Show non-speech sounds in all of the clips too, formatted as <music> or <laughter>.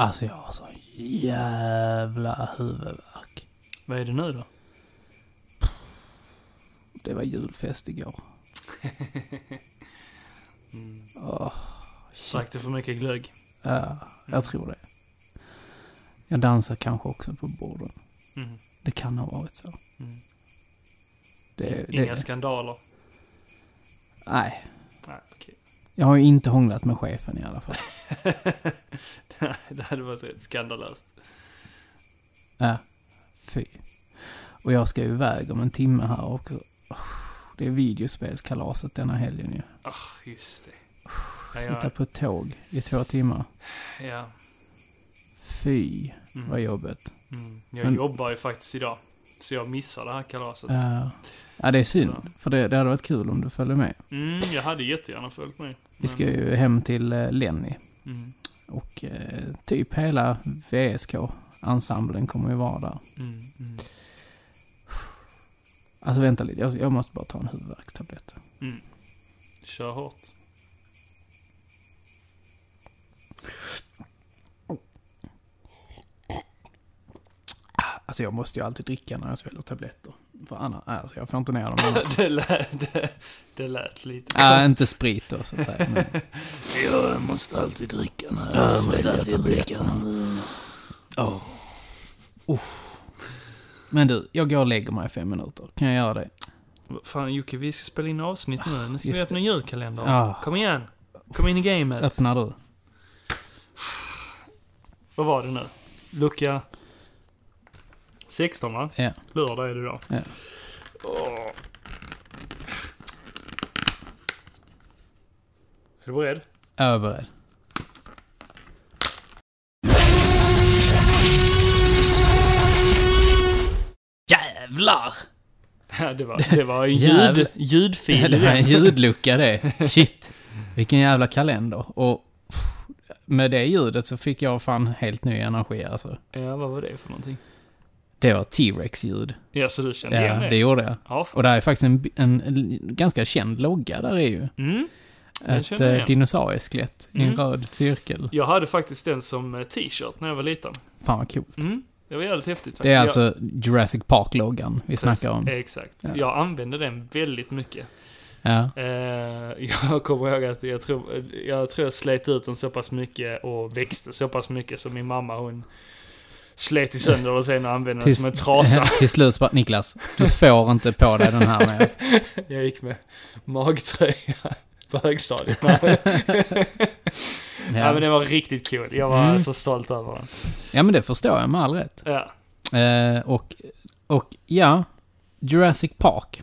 Alltså jag har så jävla huvudvärk. Vad är det nu då? Det var julfest igår. <laughs> Mm. Shit. Drack du för mycket glögg? Ja, jag tror det. Jag dansar kanske också på borden. Mm. Det kan ha varit så. Mm. Det, Inga det, skandaler? nej, Nej, okej. jag har ju inte hånglat med chefen i alla fall. <laughs> <laughs> det hade varit rätt skandalöst. Ja, fy. Och jag ska ju iväg om en timme här och det är videospelskalaset denna helgen ju. Ah, just det. Ja, Sitta ja, på ett tåg i två timmar. ja. Fy, Mm. vad jobbigt. Mm. Jag Men- jobbar ju faktiskt idag. Så jag missar det här kalaset. Ja, ja det är synd. För det, det hade varit kul om du följde med. Mm, jag hade jättegärna följt med. Vi ska ju hem till eh, Lenny. Mm, Och eh, typ hela VSK-ensemblen kommer ju vara där. mm, mm, Alltså vänta lite, jag, jag måste bara ta en huvudvärkstablett. mm. Kör hårt. Alltså jag måste ju alltid dricka när jag sväljer tabletter. För annars, alltså jag får inte ner dem annars. <laughs> det, lät, det, det lät lite. Ja, inte sprit då så att säga. Men, <laughs> Jag måste alltid dricka när jag sväljer tabletterna. oh. Men du, jag går och lägger mig i fem minuter. Kan jag göra det? Fan Jocke, vi ska spela in avsnitt nu. Nu ska just vi öppna det. julkalendern. Ah. Kom igen. Kom in i gamet. Öppnar du? Vad var det nu? Lucka 16 va? Ja. Lördag är det då. Ja. Åh. Är du beredd? Jag är beredd. Jävlar! <laughs> Det var, det var en ljud, <laughs> ljudfil Det var en <laughs> ljudlucka det. Shit. Vilken jävla kalender. Och med det ljudet så fick jag fan helt ny energi alltså. Ja, vad var det för någonting? Det var T-Rex-ljud. Ja, så du kände igen Ja, det? det gjorde jag. Ja, fan. Och där är faktiskt en, en, en ganska känd logga där är ju. Mm. Ett känner jag eh, igen. dinosaurieskelett i en Mm. röd cirkel. Jag hade faktiskt den som eh, t-shirt när jag var liten. Fan vad coolt. Mm. Det var jävligt häftigt faktiskt. Det är Jag- alltså Jurassic Park-loggan vi snackar om. Exakt. Ja. Jag använde den väldigt mycket. Ja. Eh, <laughs> jag kommer ihåg att jag tror, jag tror jag slet ut den så pass mycket och växte så pass mycket så min mamma hon slet i sönder och sen använde den som en trasa. <laughs> Till slut bara, Niklas, du får inte på dig den här nu. <laughs> jag gick med magtröja på högstadiet. <laughs> Nej. <laughs> Ja. men det var riktigt kul. Jag var Mm. så stolt över den. ja, men det förstår jag med all rätt. Ja. Eh, och, och ja, Jurassic Park.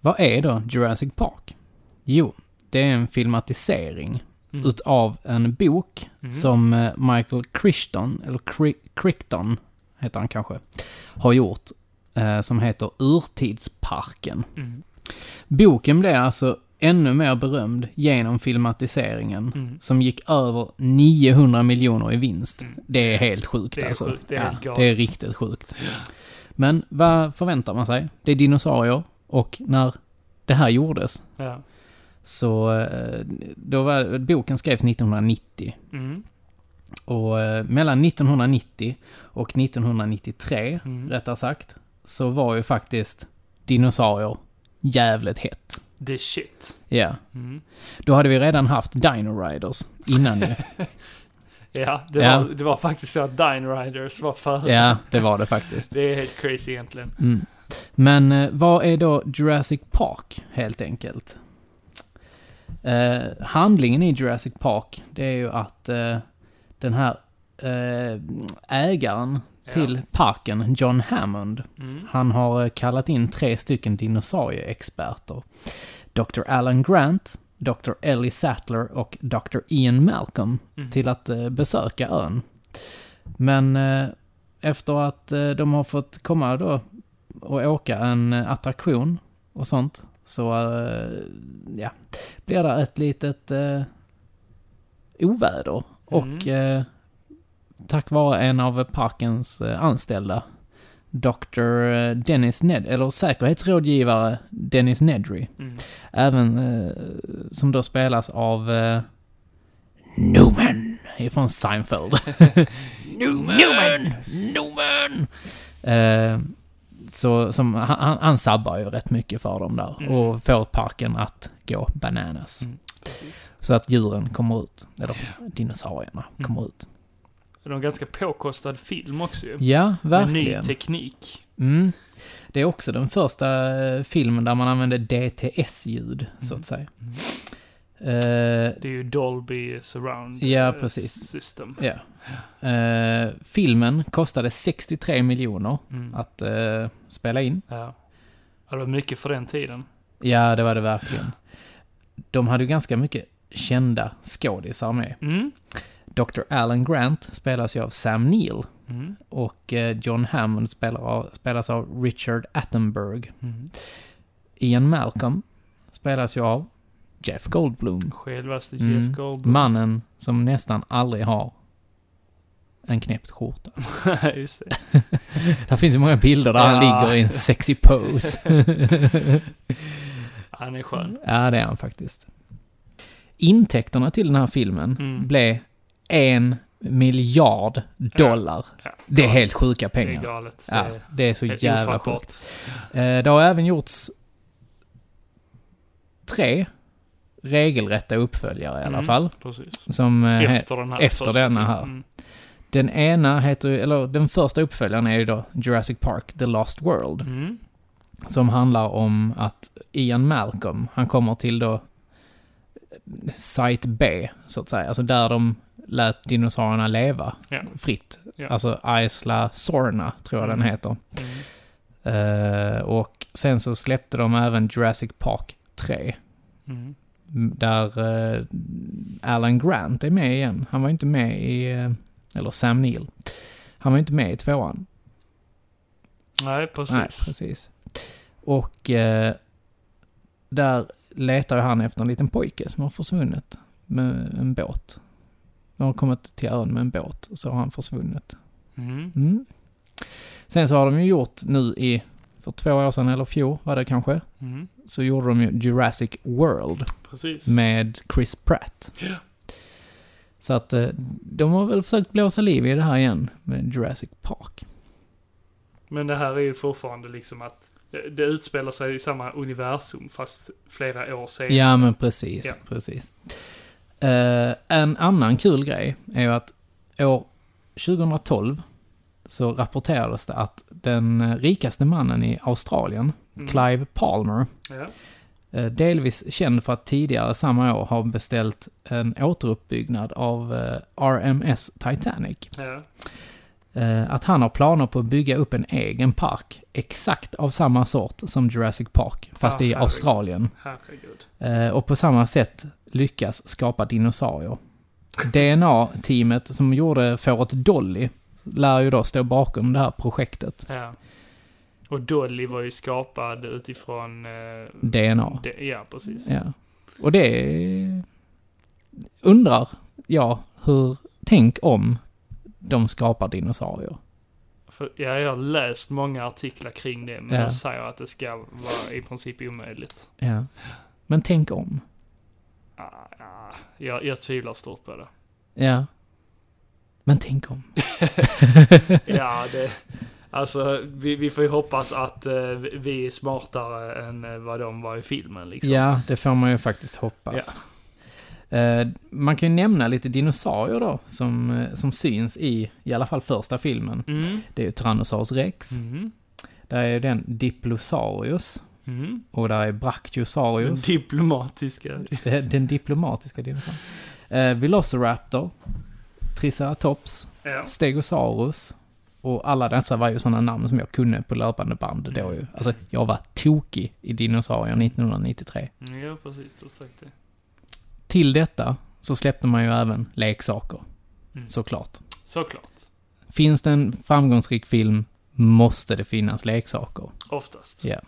Vad är då Jurassic Park? Jo, det är en filmatisering Mm. utav en bok Mm. som eh, Michael Crichton, eller Cri- Crichton heter han kanske, har gjort. Eh, som heter Urtidsparken. Mm. Boken blev alltså ännu mer berömd genom filmatiseringen. Mm. Som gick över 900 miljoner i vinst. Mm. Det är helt sjukt Det är alltså. sjukt, det är ja, det är riktigt sjukt. Men vad förväntar man sig? Det är dinosaurier och när det här gjordes Ja. så eh, då var boken skrevs 1990 Mm. och eh, mellan 1990 och 1993 Mm. rättare sagt så var ju faktiskt dinosaurier jävligt hett. Det är shit. Ja, Mm. då hade vi redan haft Dino Riders innan ju. <laughs> Ja, det, Ja. Var, det var faktiskt så att Dine Riders var före. Ja, det var det faktiskt. <laughs> Det är helt crazy egentligen. Mm. Men eh, vad är då Jurassic Park, helt enkelt? Eh, handlingen i Jurassic Park, det är ju att eh, den här eh, ägaren Ja. till parken, John Hammond, Mm. han har eh, kallat in tre stycken dinosaurieexperter. Dr. Alan Grant, Dr. Ellie Sattler och Dr. Ian Malcolm Mm. till att eh, besöka ön. Men eh, efter att de har fått komma då och åka en attraktion och sånt så ja, blir det ett litet eh, oväder. Och eh, tack vare en av parkens eh, anställda, Dr. Dennis Ned, eller säkerhetsrådgivare Dennis Nedry, Mm. även eh, som då spelas av eh, Newman ifrån Seinfeld. <laughs> Newman! Newman! Eh, så som, han, han sabbar ju rätt mycket för dem där Mm. och får parken att gå bananas. Mm. Så att djuren kommer ut, eller dinosaurierna Mm. kommer ut. Det är en ganska påkostad film också ju. Ja, Med ny verkligen. teknik. Mm. Det är också den första eh, filmen där man använder DTS-ljud, så Mm. att säga. Mm. Eh, Det är ju Dolby Surround Ja, eh, precis. System. ja. Eh, filmen kostade 63 miljoner Mm. att eh, spela in. Ja. ja. Det var mycket för den tiden. Ja, det var det verkligen. De hade ju ganska mycket kända skådisar med. Mm. Dr. Alan Grant spelas ju av Sam Neill Mm. och eh, John Hammond spelar av, spelas av Richard Attenberg. Mm. Ian Malcolm spelas ju av Jeff Goldblum. Självaste Mm. Jeff Goldblum. Mannen som nästan aldrig har en knäppt skjorta. <laughs> Just det. <laughs> Där finns ju många bilder där han Ja. ligger i en sexy pose. <laughs> Han är skön. ja, det är han faktiskt. Intäkterna till den här filmen Mm. blev en miljard dollar. Ja, Det är helt sjuka Det är pengar. galet. Ja, Det är det är så jävla sjukt. Eh, Det har även gjorts tre regelrätta uppföljare i alla Mm, fall. Precis. Som, eh, Efter den här. efter denna här. Mm. Den ena heter, eller den första uppföljaren är ju då Jurassic Park, The Lost World. Mm. Som handlar om att Ian Malcolm, han kommer till då Site B, så att säga. Alltså där de lät dinosaurierna leva Ja. fritt. Ja. Alltså Isla Sorna, tror jag Mm. den heter. Mm. Eh, och sen så släppte de även Jurassic Park 3. Mm. Där eh, Alan Grant är med igen. Han var inte med i, eh, eller Sam Neill. Han var inte med i tvåan. Nej, precis. Nej, precis. Och där letar han efter en liten pojke som har försvunnit med en båt. De har kommit till ön med en båt och så har han försvunnit. Mm. Mm. Sen så har de ju gjort nu i, för två år sedan eller fjol var det kanske, Mm. så gjorde de ju Jurassic World Precis. med Chris Pratt. Ja. Så att eh, de har väl försökt blåsa liv i det här igen med Jurassic Park. Men det här är ju fortfarande liksom att det, det utspelar sig i samma universum fast flera år senare. Ja, men precis. Ja. precis. Eh, en annan kul grej är ju att år 2012 så rapporterades det att den rikaste mannen i Australien, Mm. Clive Palmer, Ja. eh, delvis känd för att tidigare samma år ha beställt en återuppbyggnad av eh, RMS Titanic. Ja. Eh, att han har planer på att bygga upp en egen park, exakt av samma sort som Jurassic Park, fast Ah, i herregud. Australien. Herregud. Eh, och på samma sätt lyckas skapa dinosaurier. <laughs> DNA-teamet som gjorde fåret Dolly lär ju då stå bakom det här projektet. Ja. Och Dolly var ju skapad utifrån... Eh, DNA. det, ja, precis. Ja. Och det undrar jag hur, tänk om de skapar dinosaurier. För, ja, jag har läst många artiklar kring det, men Ja. de säger att det ska vara i princip omöjligt. Ja. Men tänk om. Ah, ah, jag, jag tvivlar stort på det. Ja. Men tänk om. <laughs> Ja, det... Alltså, vi, vi får ju hoppas att eh, vi- är smartare än eh, vad de var i filmen liksom. Ja, det får man ju faktiskt hoppas. Eh, man kan ju nämna lite dinosaurier då, som, eh, som syns i, i alla fall första filmen. Mm. Det är ju Tyrannosaurus rex. Mm. Där är den Diplosaurus. Mm. Och där är Den Brachiosaurus. diplomatiska. Det- den diplomatiska dinosaurien. Eh, Velociraptor. Triceratops. Ja. Stegosaurus. Och alla dessa var ju sådana namn som jag kunde på löpande band då ju. Alltså, jag var tokig i dinosaurier 1993. Mm, Ja, precis. Exakt det. Till detta så släppte man ju även leksaker, Mm. såklart. Såklart. Finns det en framgångsrik film måste det finnas leksaker. Oftast. Ja.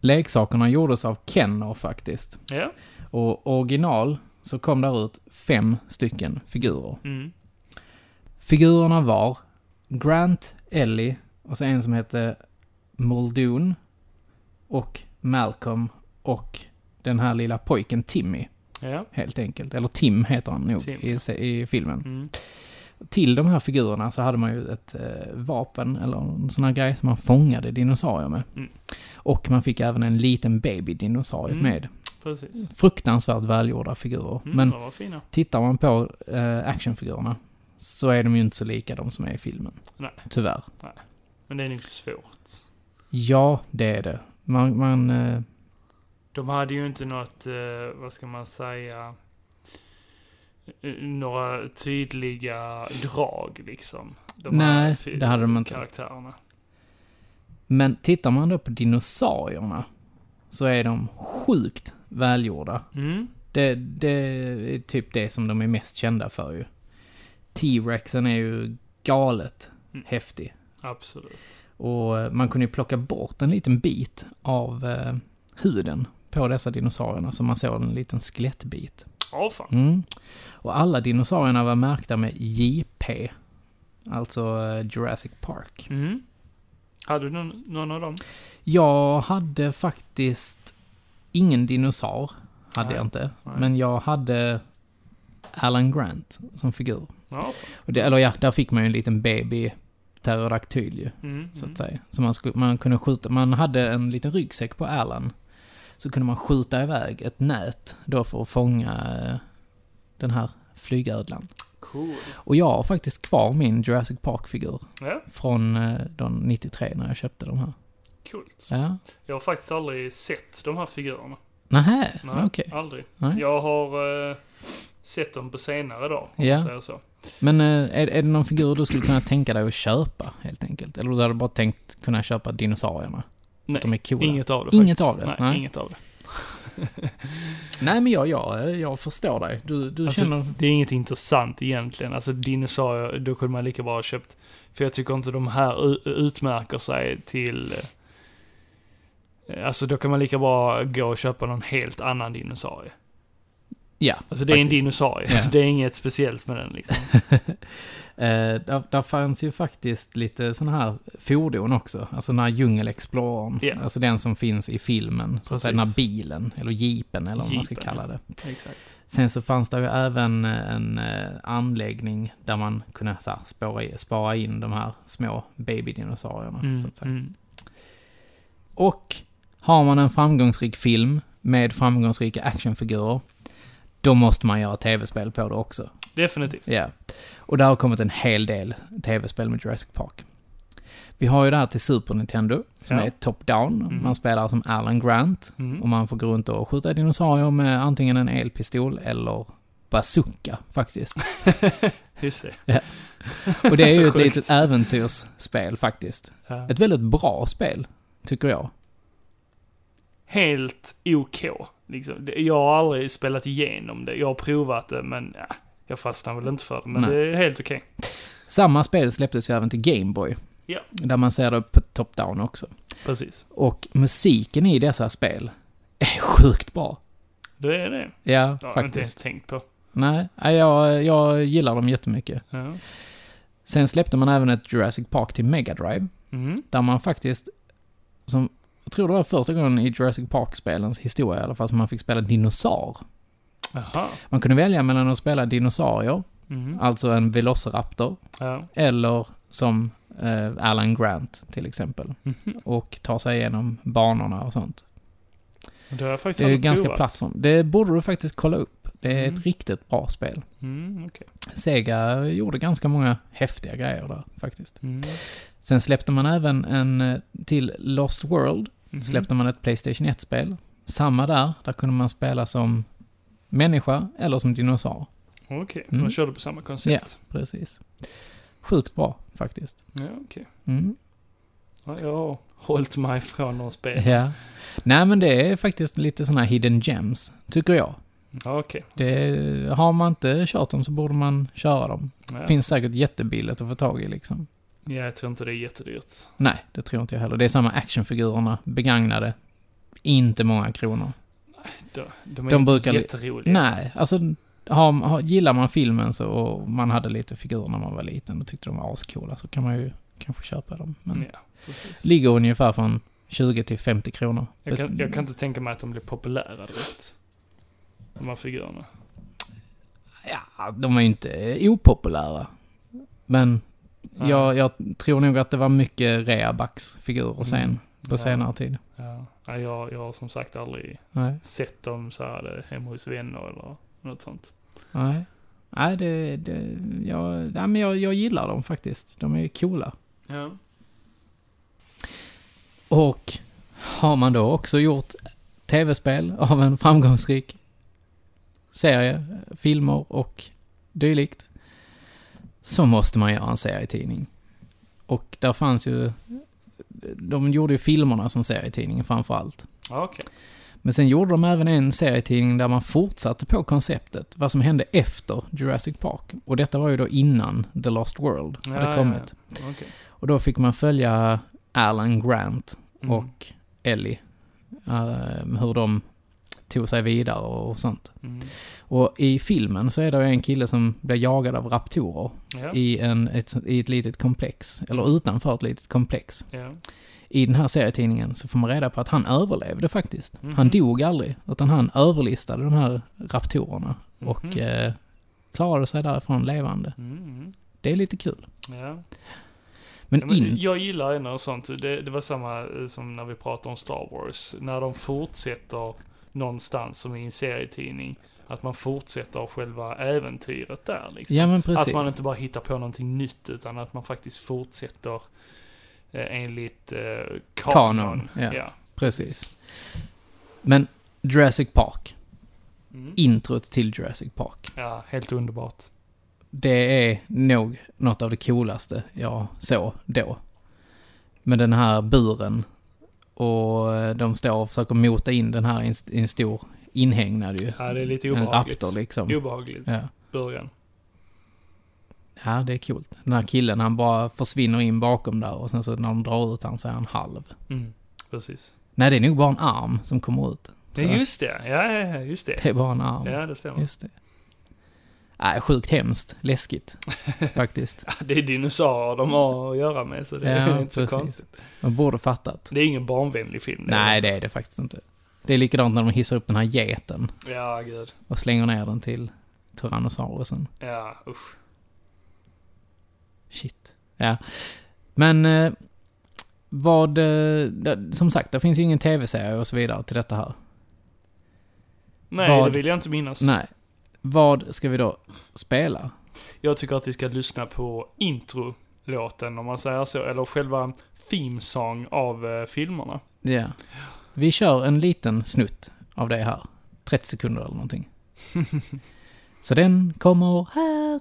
Leksakerna gjordes av Kenner faktiskt. Ja. Och original så kom där ut fem stycken figurer. Mm. Figurerna var Grant, Ellie och så en som hette Muldoon och Malcolm och den här lilla pojken Timmy. Ja. helt enkelt. Eller Tim heter han nog i, i filmen. Mm. Till de här figurerna så hade man ju ett eh, vapen eller en sån här grej som man fångade dinosaurier med. Mm. Och man fick även en liten baby-dinosaurie Mm. med. Precis. Fruktansvärt välgjorda figurer. Mm, Men tittar man på eh, actionfigurerna så är de ju inte så lika de som är i filmen. Nej. Tyvärr. Men det är nog svårt. Ja, det är det. Man, man eh, De hade ju inte något, eh, vad ska man säga, eh, några tydliga drag liksom. De Nej, det hade de inte. Karaktärerna. Men tittar man då på dinosaurierna så är de sjukt välgjorda. Mm. Det, det är typ det som de är mest kända för ju. T-rexen är ju galet Mm. häftig. Absolut. Och eh, man kunde ju plocka bort en liten bit av eh, huden på dessa dinosaurierna så man såg en liten skelettbit. Ja, fan. Mm. Och alla dinosaurierna var märkta med JP. Alltså eh, Jurassic Park. Mm. Hade du någon, någon av dem? Jag hade faktiskt ingen dinosaur. Hade Nej. jag inte. Nej. Men jag hade Alan Grant som figur. Ja. Och det, eller ja, där fick man ju en liten baby pterodaktyl ju, Mm. så mm. att säga. Så man, skulle, man kunde skjuta, man hade en liten ryggsäck på Alan. Så kunde man skjuta iväg ett nät då för att fånga eh, den här flygödlan. Cool. Och jag har faktiskt kvar min Jurassic Park-figur Ja, från eh, de 93 när jag köpte de här. coolt. Ja. Jag har faktiskt aldrig sett de här figurerna. Nähä, Nej, okej. aldrig. Nej. Jag har eh, sett dem på senare dag, om Ja. man säger så. Men eh, är, är det någon figur du skulle kunna tänka dig att köpa, helt enkelt? Eller du hade bara tänkt kunna köpa dinosaurierna? Nej, De är coola. inget av det Inget faktiskt. av det? Nej, Nej. inget av det. <laughs> Nej, men jag, jag, jag förstår dig. Du, du Alltså, känner... Det är inget intressant egentligen. Alltså dinosaurier, då kunde man lika bra ha köpt. För jag tycker inte de här utmärker sig till... eh, Alltså då kan man lika bra gå och köpa någon helt annan dinosaurie. Ja, Alltså det är en faktiskt. dinosaurie. Ja. <laughs> Det är inget speciellt med den liksom. <laughs> Eh, där, där fanns ju faktiskt lite sådana här fordon också. Alltså den här djungelexplorern. Ja. Alltså den som finns i filmen. Så att säga den här bilen, eller jeepen eller vad man ska kalla det. Exakt. Sen så fanns det ju även en eh, anläggning där man kunde så här, spara, spara in de här små babydinosaurierna. Mm, Så att säga. mm. Och har man en framgångsrik film med framgångsrika actionfigurer, då måste man göra tv-spel på det också. Definitivt. Ja. Och det har kommit en hel del tv-spel med Jurassic Park. Vi har ju det här till Super Nintendo, som Ja. är top-down. Mm. Man spelar som Alan Grant. Mm. Och man får gå runt och skjuta dinosaurier med antingen en elpistol eller bazooka, faktiskt. <laughs> Just det. Och det är <laughs> ju ett sjukt. litet äventyrsspel, faktiskt. Ja. Ett väldigt bra spel, tycker jag. Helt OK. Liksom. Jag har aldrig spelat igenom det. Jag har provat det, men ja, jag fastnar väl inte för det. Men Nej. det är helt okej. Samma spel släpptes ju även till Game Boy. Ja. Där man ser det på top-down också. Precis. Och musiken i dessa spel är sjukt bra. Det är det. Ja, Det har jag inte ens faktiskt. tänkt på. Nej, jag, jag gillar dem jättemycket. Ja. Sen släppte man även ett Jurassic Park till Mega Drive. Mm. Där man faktiskt, som, jag tror det var första gången i Jurassic Park-spelens historia i alla fall, som man fick spela dinosaur. Jaha. Man kunde välja mellan att spela dinosaurier, Mm. alltså en Velociraptor, Ja. eller som eh, Alan Grant till exempel. Mhm. Och ta sig igenom banorna och sånt. Det Det är ganska provat. plattform. Det borde du faktiskt kolla upp. Det är Mm. ett riktigt bra spel. Mm, okej. Sega gjorde ganska många häftiga grejer där faktiskt. Mm. Sen släppte man även en eh, till Lost World. Mhm. Släppte man ett Playstation 1-spel. Samma där, där kunde man spela som människa eller som dinosaur. Okej, Mm. de körde på samma koncept. Precis. Sjukt bra faktiskt. Ja, okej. Mm. Ja, jag har hållit mig från de spel. Ja. Nej men det är faktiskt lite sådana här hidden gems, tycker jag. Ja, okej. Det, har man inte kört dem så borde man köra dem. Ja. Finns säkert jättebilligt att få tag i liksom. Ja, jag tror inte det är jättedyrt. Nej, det tror inte jag heller. Det är samma actionfigurerna, begagnade. Inte många kronor. De, de är De inte brukar li- jätteroliga. Nej, alltså har, har, gillar man filmen så, och man hade lite figurer när man var liten och tyckte de var ascoola så kan man ju kanske köpa dem. Men Ja, precis. ligger ungefär från 20 till 50 kronor. Jag kan, jag kan inte tänka mig att de blir populära direkt. De här figurerna. Ja, de är ju inte opopulära. Men Jag, jag tror nog att det var mycket reabax-figurer sen, Mm. på Ja. senare tid. Ja. Nej, jag, jag har som sagt aldrig Nej, sett dem så här eh, hemma hos vänner eller något sånt. nej. Nej, det, det, jag, nej men jag, jag gillar dem faktiskt. De är coola. Ja. Och har man då också gjort tv-spel av en framgångsrik serie, filmer och dylikt, så måste man göra en serietidning. Och där fanns ju... De gjorde ju filmerna som serietidning framför allt. Ja, okej. Men sen gjorde de även en serietidning där man fortsatte på konceptet, vad som hände efter Jurassic Park. Och detta var ju då innan The Lost World Ja, hade ja, kommit. ja. Okej. Och då fick man följa Alan Grant Mm. och Ellie. eh, hur de tog sig vidare och sånt. Mm. Och i filmen så är det en kille som blir jagad av raptorer Ja. i, en, ett, i ett litet komplex, eller utanför ett litet komplex. ja. I den här serietidningen så får man reda på att han överlevde faktiskt. Mhm. Han dog aldrig, utan han överlistade de här raptorerna och Mhm. eh, klarade sig därifrån levande. Mm. Det är lite kul. Ja. Men, Ja, men in... Jag gillar ändå och sånt. Det, det var samma eh, som när vi pratade om Star Wars. När de fortsätter någonstans som i en serietidning. Att man fortsätter själva äventyret där liksom. Ja men precis. Att man inte bara hittar på någonting nytt utan att man faktiskt fortsätter eh, enligt eh, kanon. Kanon, ja. ja. Precis. Men Jurassic Park. Mm. Introt till Jurassic Park. ja, helt underbart. Det är nog något av det coolaste jag såg då. Med den här buren. Och eh, de står och försöker mota in den här i en, en stor inhägnad ju. Ja, det är lite En obehagligt. raptor liksom. Obehagligt. Ja. Början. ja, det är coolt. Den här killen han bara försvinner in bakom där och sen så när de drar ut han så är han halv. Mm. Precis. Nej, det är nog bara en arm som kommer ut. Det är just det. Ja, ja, ja, just det. Det är bara en arm. Ja, det stämmer. Just det. Nej, sjukt hemskt. Läskigt. <laughs> Faktiskt. Ja, Det är dinosaurier de har att göra med, så det Ja, är inte så precis. konstigt. Man borde fattat. Det är ingen barnvänlig film. Nej, det det är det faktiskt inte. Det är likadant när de hissar upp den här geten det. Ja, gud. och slänger ner den till Tyrannosaurusen. Ja, usch. Shit. Ja. Men eh, vad... Eh, det- som sagt, det finns ju ingen tv-serie och så vidare till detta här. Nej, Vad? det vill jag inte minnas. Nej. Vad ska vi då spela? Jag tycker att vi ska lyssna på intro-låten, om man säger så, eller själva theme-song av eh, filmerna. Ja. Vi kör en liten snutt av det här. 30 sekunder eller någonting. <laughs> Så den kommer här.